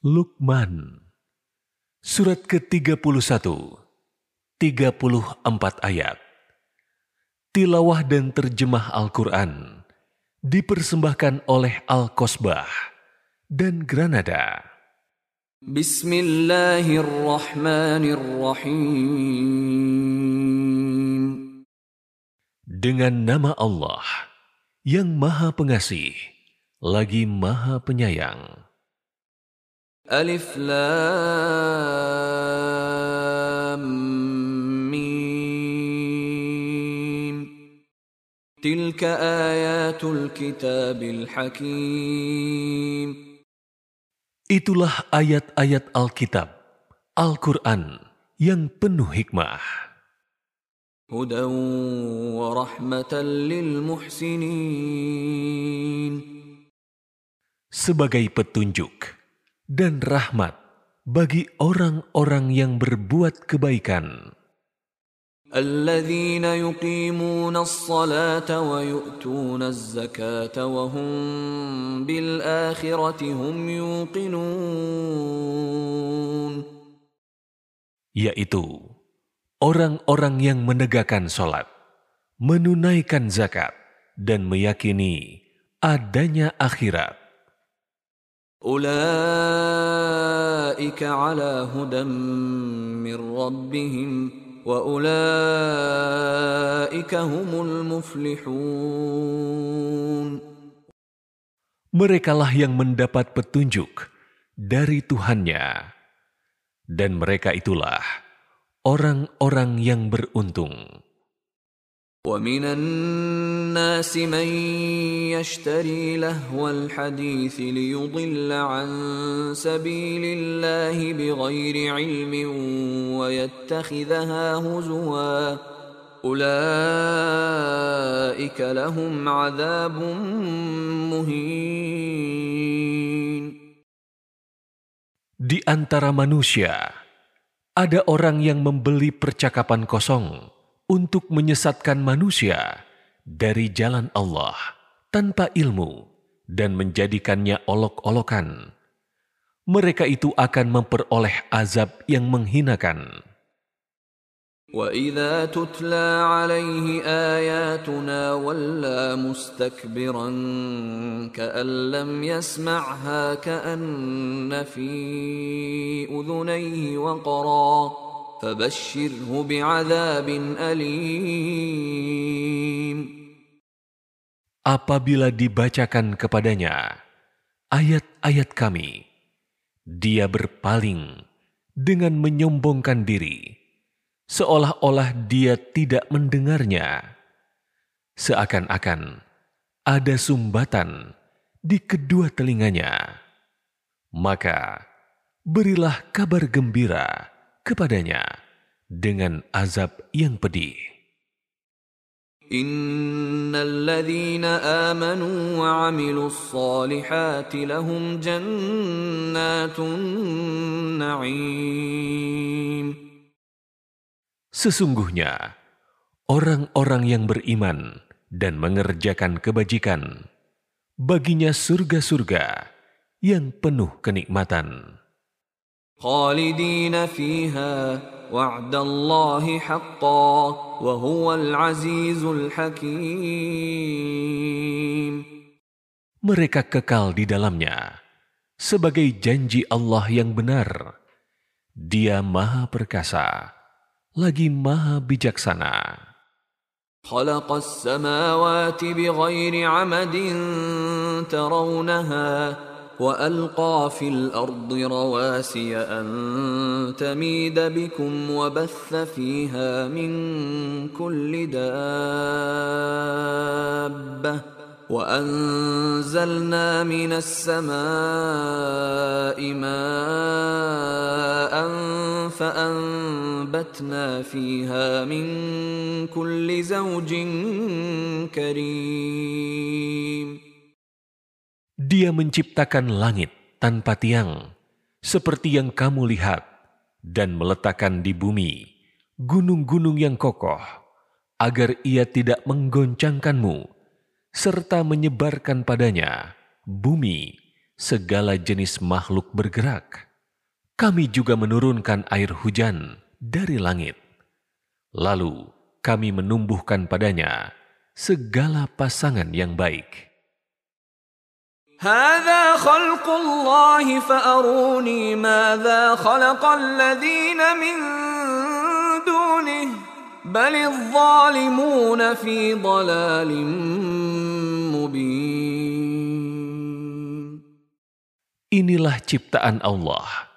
Luqman Surat ke-31 34 ayat Tilawah dan terjemah Al-Quran dipersembahkan oleh Al-Kosbah dan Granada. Bismillahirrahmanirrahim. Dengan nama Allah yang Maha Pengasih, lagi Maha Penyayang. Alif Lam Mim. Tilka ayatul kitabil hakim. Itulah ayat-ayat Alkitab, Al-Quran yang penuh hikmah. Hudan wa rahmatan lil muhsinin. Sebagai petunjuk dan rahmat bagi orang-orang yang berbuat kebaikan. الذين يقيمون الصلاة ويؤتون الزكاة وهم بالآخرة هم يوقنون Yaitu orang-orang yang menegakkan sholat, menunaikan zakat, dan meyakini adanya akhirat. أولئك على هدى من ربهم وأولئك هم المفلحون Merekalah yang mendapat petunjuk dari Tuhannya, dan mereka itulah orang-orang yang beruntung. ومن الناس من يشتري لهو الحديث ليضل عن سبيل الله بغير علم ويتخذها هزوا أولئك لهم عذاب مهين Di antara manusia, ada orang yang membeli percakapan kosong untuk menyesatkan manusia dari jalan Allah tanpa ilmu dan menjadikannya olok-olokan. Mereka itu akan memperoleh azab yang menghinakan. وإذا تتلى عليه آياتنا ولى مستكبرا كأن لم يسمعها كأن في أذنيه وقرا فبشره بعذاب أليم Apabila dibacakan kepadanya ayat-ayat kami, dia berpaling dengan menyombongkan diri, seolah-olah dia tidak mendengarnya. Seakan-akan ada sumbatan di kedua telinganya. Maka berilah kabar gembira kepadanya dengan azab yang pedih. إن الذين آمنوا وعملوا الصالحات لهم جنات النعيم Sesungguhnya, orang-orang yang beriman dan mengerjakan kebajikan, baginya surga-surga yang penuh kenikmatan. خالدين فيها وعد الله حقا وهو العزيز الحكيم Mereka kekal di dalamnya sebagai janji Allah yang benar. Dia Maha Perkasa, lagi Maha Bijaksana. خلق السماوات بغير عمد ترونها وألقى في الأرض رواسي أن تميد بكم وبث فيها من كل دابة وأنزلنا من السماء ماء فأنبتنا فيها من كل زوج كريم Dia menciptakan langit tanpa tiang, seperti yang kamu lihat, dan meletakkan di bumi gunung-gunung yang kokoh, agar ia tidak menggoncangkanmu, serta menyebarkan padanya bumi segala jenis makhluk bergerak. Kami juga menurunkan air hujan dari langit. Lalu kami menumbuhkan padanya segala pasangan yang baik. هذا خلق الله فأروني ماذا خلق الذين من دونه بل الظالمون في ضلال مبين Inilah ciptaan Allah.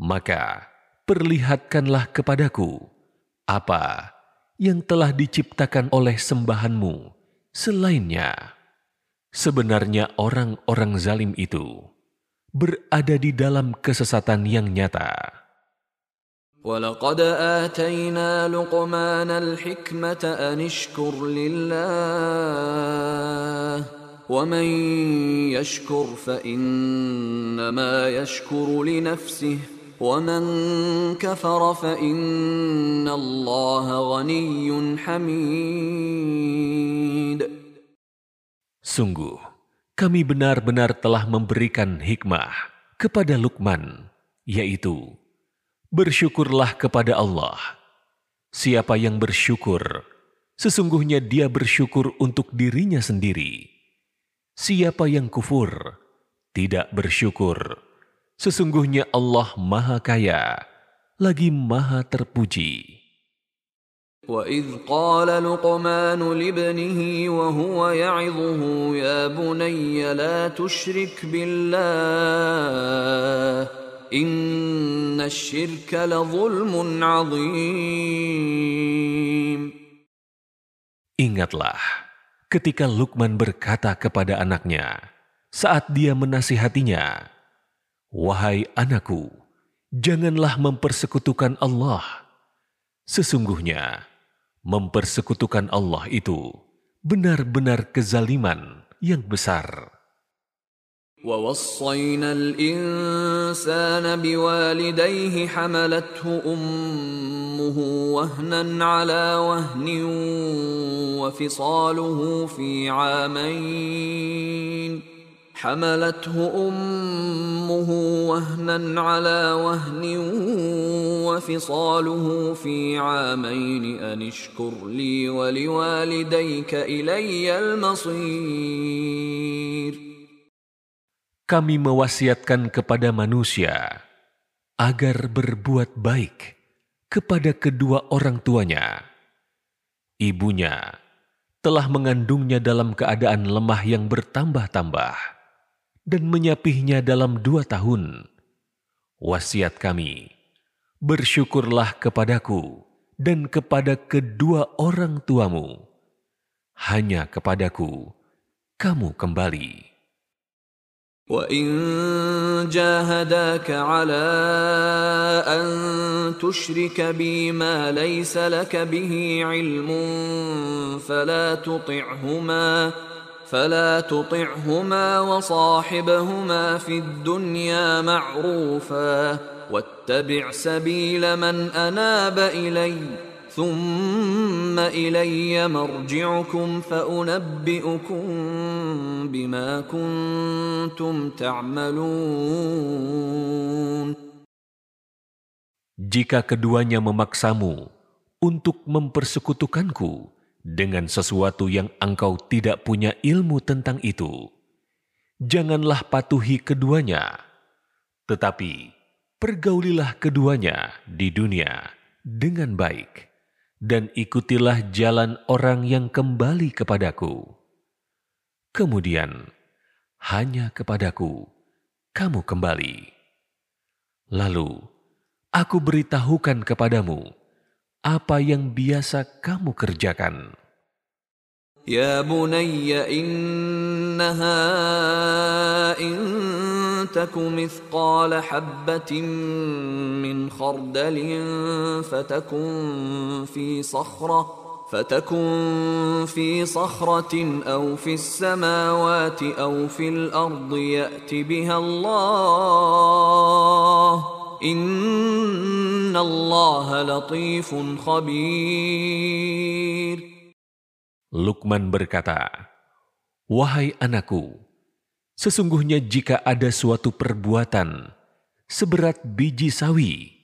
Maka perlihatkanlah kepadaku apa yang telah diciptakan oleh sembahanmu selainnya. Sebenarnya orang-orang zalim itu berada di dalam kesesatan yang nyata. ولقد آتينا لقمان الحكمة أن اشكر لله ومن يشكر فإنما يشكر لنفسه ومن كفر فإن الله غني حميد Sungguh, kami benar-benar telah memberikan hikmah kepada Lukman, yaitu bersyukurlah kepada Allah. Siapa yang bersyukur, sesungguhnya dia bersyukur untuk dirinya sendiri. Siapa yang kufur, tidak bersyukur, sesungguhnya Allah Maha Kaya, lagi Maha Terpuji. وإذ قال لقمان لابنه وهو يعظه يا بني لا تشرك بالله إن الشرك لظلم عظيم Ingatlah ketika Lukman berkata kepada anaknya saat dia menasihatinya, "Wahai anakku, janganlah mempersekutukan Allah. Sesungguhnya mempersekutukan Allah itu benar-benar kezaliman yang besar." ووصينا الإنسان بوالديه حملته أمه وهنا على وهن وفصاله في عامين حملته أمه وهنا على وهن وفصاله في عامين أن اشكر لي ولوالديك إلي المصير kami mewasiatkan kepada manusia agar berbuat baik kepada kedua orang tuanya. Ibunya telah mengandungnya dalam keadaan lemah yang bertambah-tambah dan menyapihnya dalam dua tahun. Wasiat kami, bersyukurlah kepadaku dan kepada kedua orang tuamu. Hanya kepadaku kamu kembali. وإن جاهداك على أن تشرك بي ما ليس لك به علم فلا تطعهما فلا تطعهما وصاحبهما في الدنيا معروفا واتبع سبيل من أناب إليّ ثم إلي مرجعكم فأنبئكم بما كنتم تعملون. Jika keduanya memaksamu untuk mempersekutukanku dengan sesuatu yang engkau tidak punya ilmu tentang itu, janganlah patuhi keduanya, tetapi pergaulilah keduanya di dunia dengan baik dan ikutilah jalan orang yang kembali kepadaku. Kemudian, hanya kepadaku kamu kembali. Lalu, aku beritahukan kepadamu apa yang biasa kamu kerjakan. يا بني إنها إن تك مثقال حبة من خردل فتكن في صخرة فتكن في صخرة أو في السماوات أو في الأرض يأت بها الله Latifun. Lukman berkata, Wahai anakku, sesungguhnya jika ada suatu perbuatan seberat biji sawi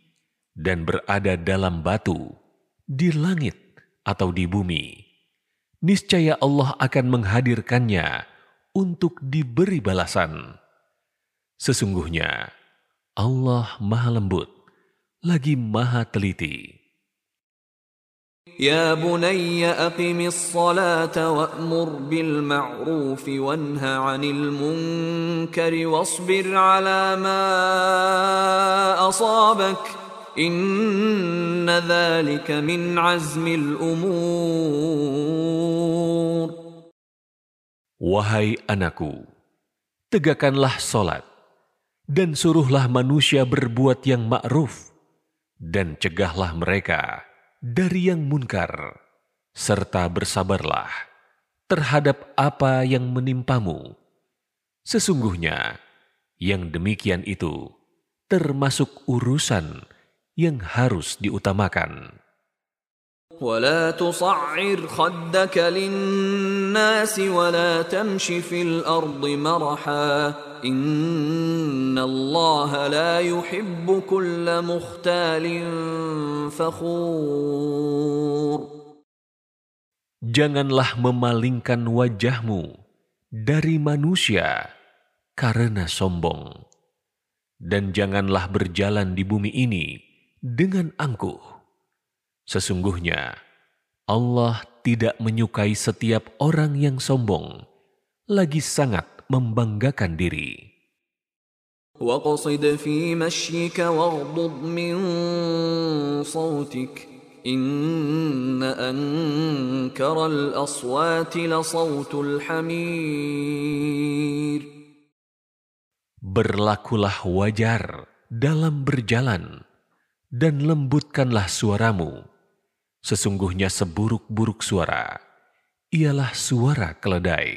dan berada dalam batu, di langit atau di bumi, niscaya Allah akan menghadirkannya untuk diberi balasan. Sesungguhnya, Allah Maha Lembut, lagi Maha Teliti. يا بني أقم الصلاة وأمر بالمعروف وانه عن المنكر واصبر على ما أصابك إن ذلك من عزم الأمور Wahai anakku, tegakkanlah solat dan suruhlah manusia berbuat yang ma'ruf dan cegahlah mereka dari yang munkar, serta bersabarlah terhadap apa yang menimpamu. Sesungguhnya, yang demikian itu termasuk urusan yang harus diutamakan. ولا تصعر خدك للناس ولا تمش في الأرض مرحا Janganlah memalingkan wajahmu dari manusia karena sombong. Dan janganlah berjalan di bumi ini dengan angkuh. Sesungguhnya, Allah tidak menyukai setiap orang yang sombong, lagi sangat membanggakan diri. وَقَصِدْ فِي مَشْيِكَ وَاغْضُضْ مِنْ صَوْتِكَ إِنَّ أَنْكَرَ الْأَصْوَاتِ لَصَوْتُ الْحَمِيرِ Berlakulah wajar dalam berjalan dan lembutkanlah suaramu Sesungguhnya seburuk-buruk suara ialah suara keledai.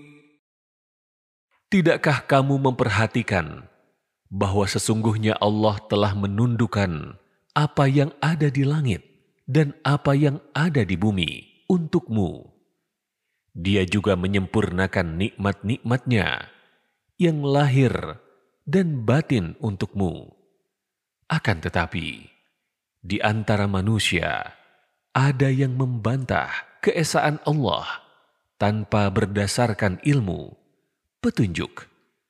Tidakkah kamu memperhatikan bahwa sesungguhnya Allah telah menundukkan apa yang ada di langit dan apa yang ada di bumi untukmu. Dia juga menyempurnakan nikmat-nikmatnya yang lahir dan batin untukmu. Akan tetapi, di antara manusia ada yang membantah keesaan Allah tanpa berdasarkan ilmu, petunjuk,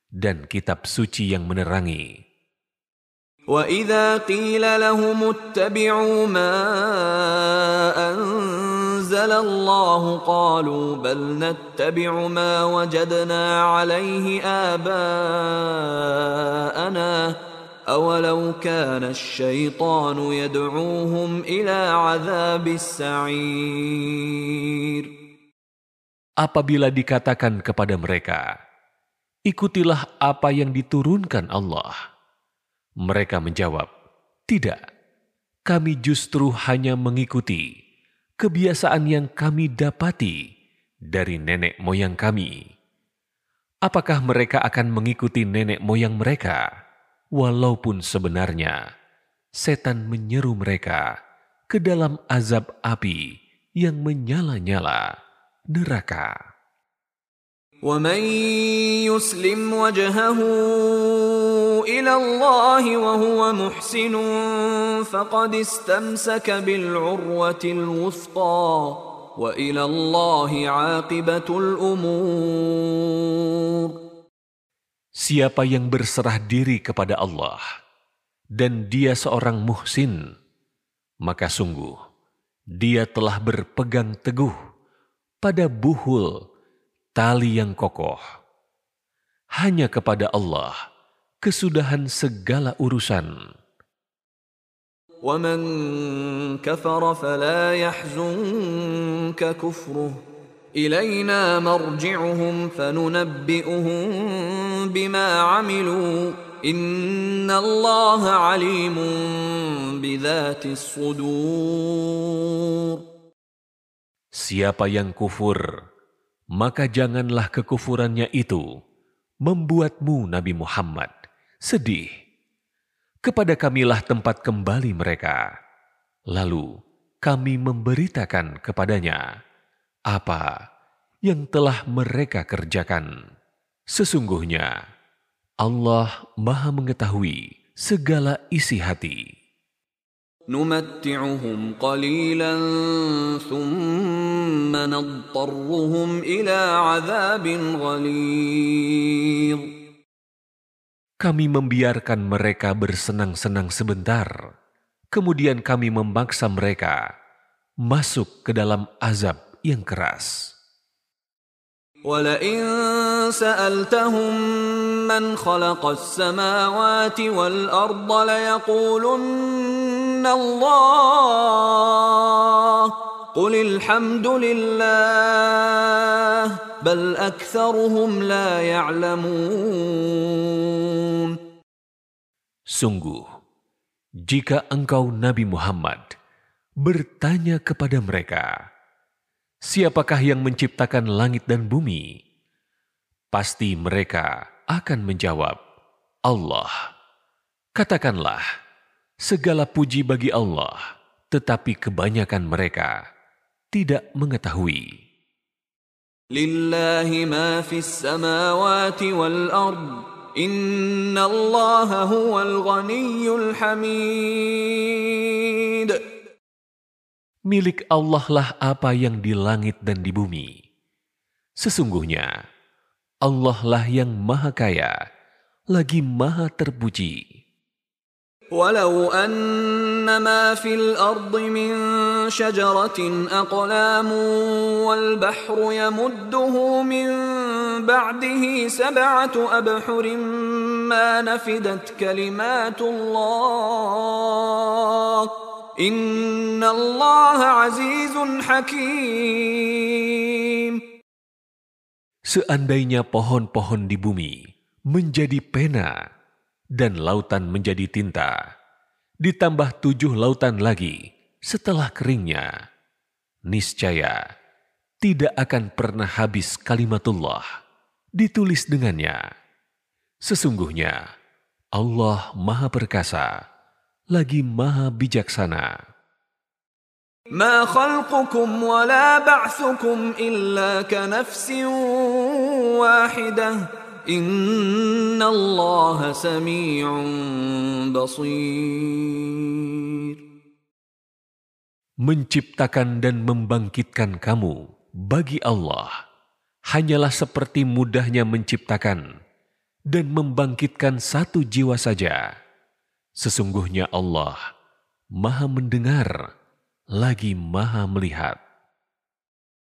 dan kitab suci yang menerangi. وَإِذَا قِيلَ لَهُمُ اتَّبِعُوا مَا أنزل الله قالوا بل نتبع ما وجدنا عليه آباءنا أولو كان الشيطان يدعوهم إلى عذاب السعير Apabila dikatakan kepada mereka, ikutilah apa yang diturunkan Allah. Mereka menjawab, tidak, kami justru hanya mengikuti kebiasaan yang kami dapati dari nenek moyang kami. Apakah mereka akan mengikuti nenek moyang mereka, walaupun sebenarnya setan menyeru mereka ke dalam azab api yang menyala-nyala neraka? ومن يسلم وجهه الى الله وهو محسن فقد استمسك بالعروه الوثقى والى الله عاقبه الامور Siapa yang berserah diri kepada Allah dan dia seorang muhsin, maka sungguh dia telah berpegang teguh pada buhul tali yang kokoh. Hanya kepada Allah kesudahan segala urusan. ومن كفر فلا يحزنك كفره إلينا مرجعهم فننبئهم بما عملوا إن الله عليم بذات الصدور Siapa yang kufur, maka janganlah kekufurannya itu membuatmu Nabi Muhammad sedih. Kepada kamilah tempat kembali mereka. Lalu kami memberitakan kepadanya apa yang telah mereka kerjakan. Sesungguhnya Allah Maha Mengetahui segala isi hati. نمتعهم قليلا ثم نضطرهم إلى عذاب غليظ Kami membiarkan mereka bersenang-senang sebentar, kemudian kami memaksa mereka masuk ke dalam azab yang keras. ولئن سألتهم من خلق السماوات والأرض ليقولن Sungguh, jika engkau Nabi Muhammad bertanya kepada mereka, Siapakah yang menciptakan langit dan bumi? Pasti mereka akan menjawab, Allah. Katakanlah, segala puji bagi Allah, tetapi kebanyakan mereka tidak mengetahui. Lillahi ma fis samawati wal ard. Inna Allah huwal ghaniyyul hamid milik Allah lah apa yang di langit dan di bumi. Sesungguhnya, Allah lah yang maha kaya, lagi maha terpuji. ولو أن ما في الأرض من شجرة أقلام والبحر يمده من بعده سبعة أبحر ما نفدت كلمات الله Inna Allah azizun hakim. Seandainya pohon-pohon di bumi menjadi pena dan lautan menjadi tinta, ditambah tujuh lautan lagi setelah keringnya, niscaya tidak akan pernah habis kalimatullah ditulis dengannya. Sesungguhnya Allah Maha Perkasa lagi maha bijaksana. ما خلقكم ولا بعثكم إلا كنفس واحدة Menciptakan dan membangkitkan kamu bagi Allah hanyalah seperti mudahnya menciptakan dan membangkitkan satu jiwa saja. Sesungguhnya Allah Maha Mendengar lagi Maha Melihat.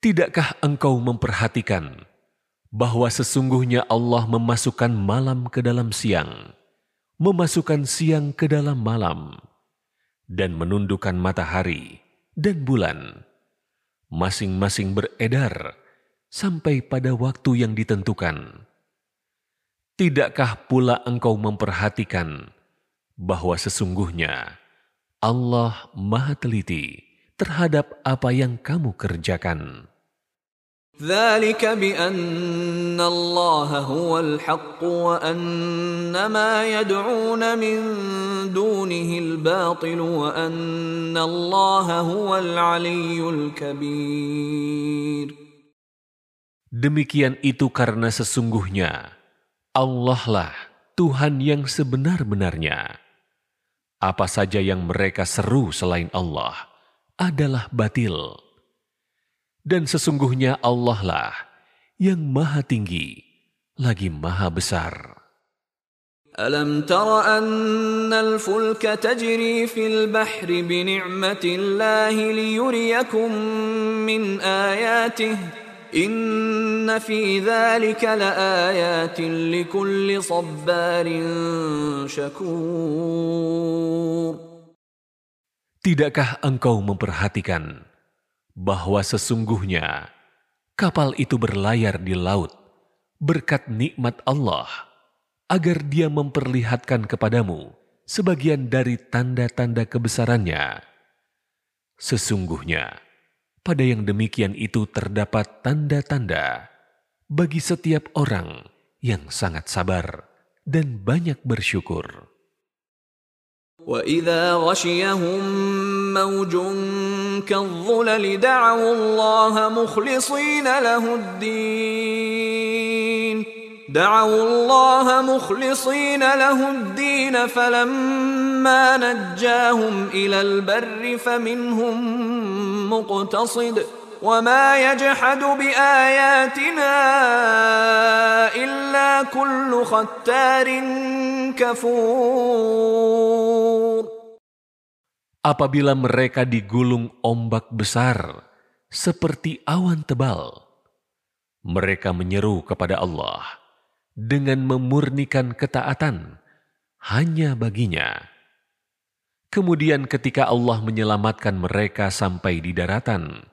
Tidakkah engkau memperhatikan bahwa sesungguhnya Allah memasukkan malam ke dalam siang, memasukkan siang ke dalam malam, dan menundukkan matahari dan bulan, masing-masing beredar sampai pada waktu yang ditentukan. Tidakkah pula engkau memperhatikan bahwa sesungguhnya Allah Maha Teliti terhadap apa yang kamu kerjakan? ذلك بأن الله هو الحق وأن ما يدعون من دونه الباطل وأن الله هو العلي الكبير Demikian itu karena sesungguhnya Allah lah Tuhan yang sebenar-benarnya. Apa saja yang mereka seru selain Allah adalah batil dan sesungguhnya Allah lah yang maha tinggi, lagi maha besar. ألم تر أن الفلك تجري في البحر بنعمة الله ليريكم من آياته إن في ذلك لآيات لكل صبار شكور Tidakkah engkau memperhatikan bahwa sesungguhnya kapal itu berlayar di laut berkat nikmat Allah agar dia memperlihatkan kepadamu sebagian dari tanda-tanda kebesarannya. Sesungguhnya, pada yang demikian itu terdapat tanda-tanda bagi setiap orang yang sangat sabar dan banyak bersyukur. وإذا غشيهم موج كالظلل دعوا الله مخلصين له الدين دعوا الله مخلصين له الدين فلما نجاهم إلى البر فمنهم مقتصد وما يجحد بآياتنا إلا كل ختار كفور Apabila mereka digulung ombak besar seperti awan tebal, mereka menyeru kepada Allah dengan memurnikan ketaatan hanya baginya. Kemudian ketika Allah menyelamatkan mereka sampai di daratan,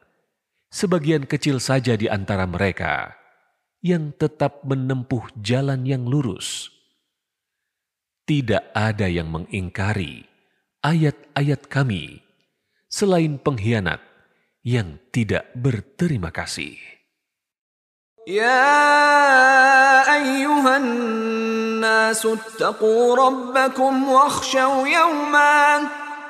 sebagian kecil saja di antara mereka yang tetap menempuh jalan yang lurus. Tidak ada yang mengingkari ayat-ayat Kami selain pengkhianat yang tidak berterima kasih. Ya ayyuhan nasu rabbakum wakhshaw yawman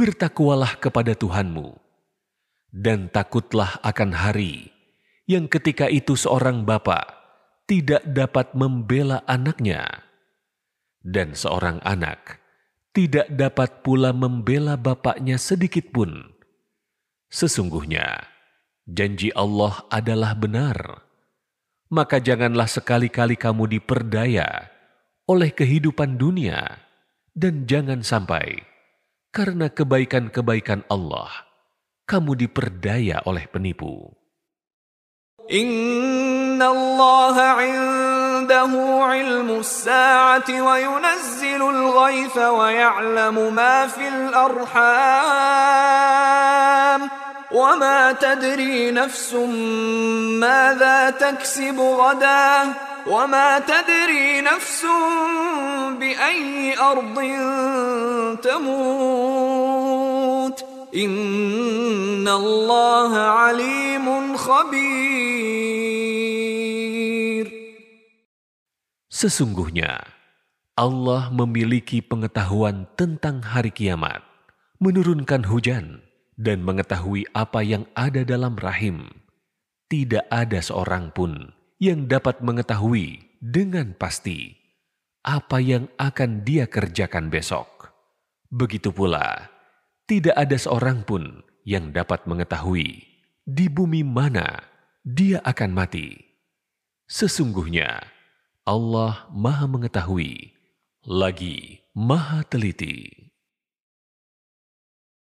bertakwalah kepada Tuhanmu, dan takutlah akan hari yang ketika itu seorang bapak tidak dapat membela anaknya, dan seorang anak tidak dapat pula membela bapaknya sedikit pun. Sesungguhnya, janji Allah adalah benar. Maka janganlah sekali-kali kamu diperdaya oleh kehidupan dunia, dan jangan sampai karena kebaikan-kebaikan Allah, kamu diperdaya oleh penipu. Inna Allah indahu ilmu sa'ati wa yunazzilu al-ghayfa wa ya'lamu ma fil arham. وما تدري نفس ماذا تكسب غداً وما تدري نفس بأي أرض تموت إن الله عليم خبير Sesungguhnya Allah memiliki pengetahuan tentang hari kiamat, menurunkan hujan, dan mengetahui apa yang ada dalam rahim. Tidak ada seorang pun yang dapat mengetahui dengan pasti apa yang akan dia kerjakan besok. Begitu pula, tidak ada seorang pun yang dapat mengetahui di bumi mana dia akan mati. Sesungguhnya, Allah Maha Mengetahui, lagi Maha Teliti.